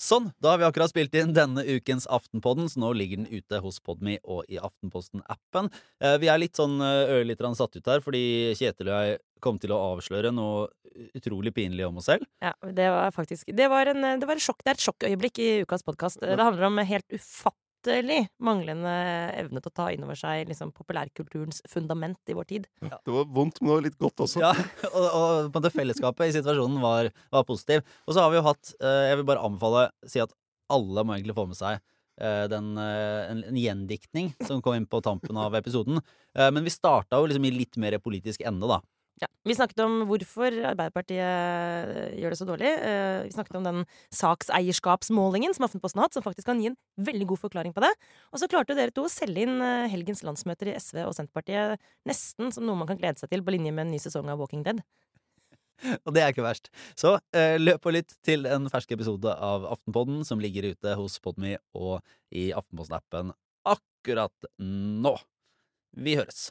Sånn, da har vi akkurat spilt inn denne ukens Aftenpodden, så nå ligger den ute hos Podme og i Aftenposten-appen. Eh, Vi er litt sånn eh, ørlite satt ut her, fordi Kjetil og jeg kom til å avsløre noe utrolig pinlig om oss selv. Ja, det var faktisk Det var, en, det var et sjokk, det er et sjokkøyeblikk i ukas podkast. Det handler om helt ufattelig manglende evne til å ta inn over seg liksom, populærkulturens fundament i vår tid. Det var vondt, men det var litt godt også. Ja, og, og på en måte fellesskapet i situasjonen var, var positiv. Og så har vi jo hatt eh, Jeg vil bare anbefale si at alle må egentlig få med seg eh, den, eh, en, en gjendiktning som kom inn på tampen av episoden. Eh, Men vi starta jo liksom i litt mer politisk ende, da. Ja. Vi snakket om hvorfor Arbeiderpartiet eh, gjør det så dårlig. Eh, Vi snakket om den sakseierskapsmålingen som Aftenposten har hatt, som faktisk kan gi en veldig god forklaring på det. Og så klarte dere to å selge inn eh, helgens landsmøter i SV og Senterpartiet nesten som noe man kan glede seg til, på linje med en ny sesong av Walking Dead. Og det er ikke verst. Så eh, løp og lytt til en fersk episode av Aftenpodden som ligger ute hos Podme og i Aftenposten-appen akkurat nå. Vi høres.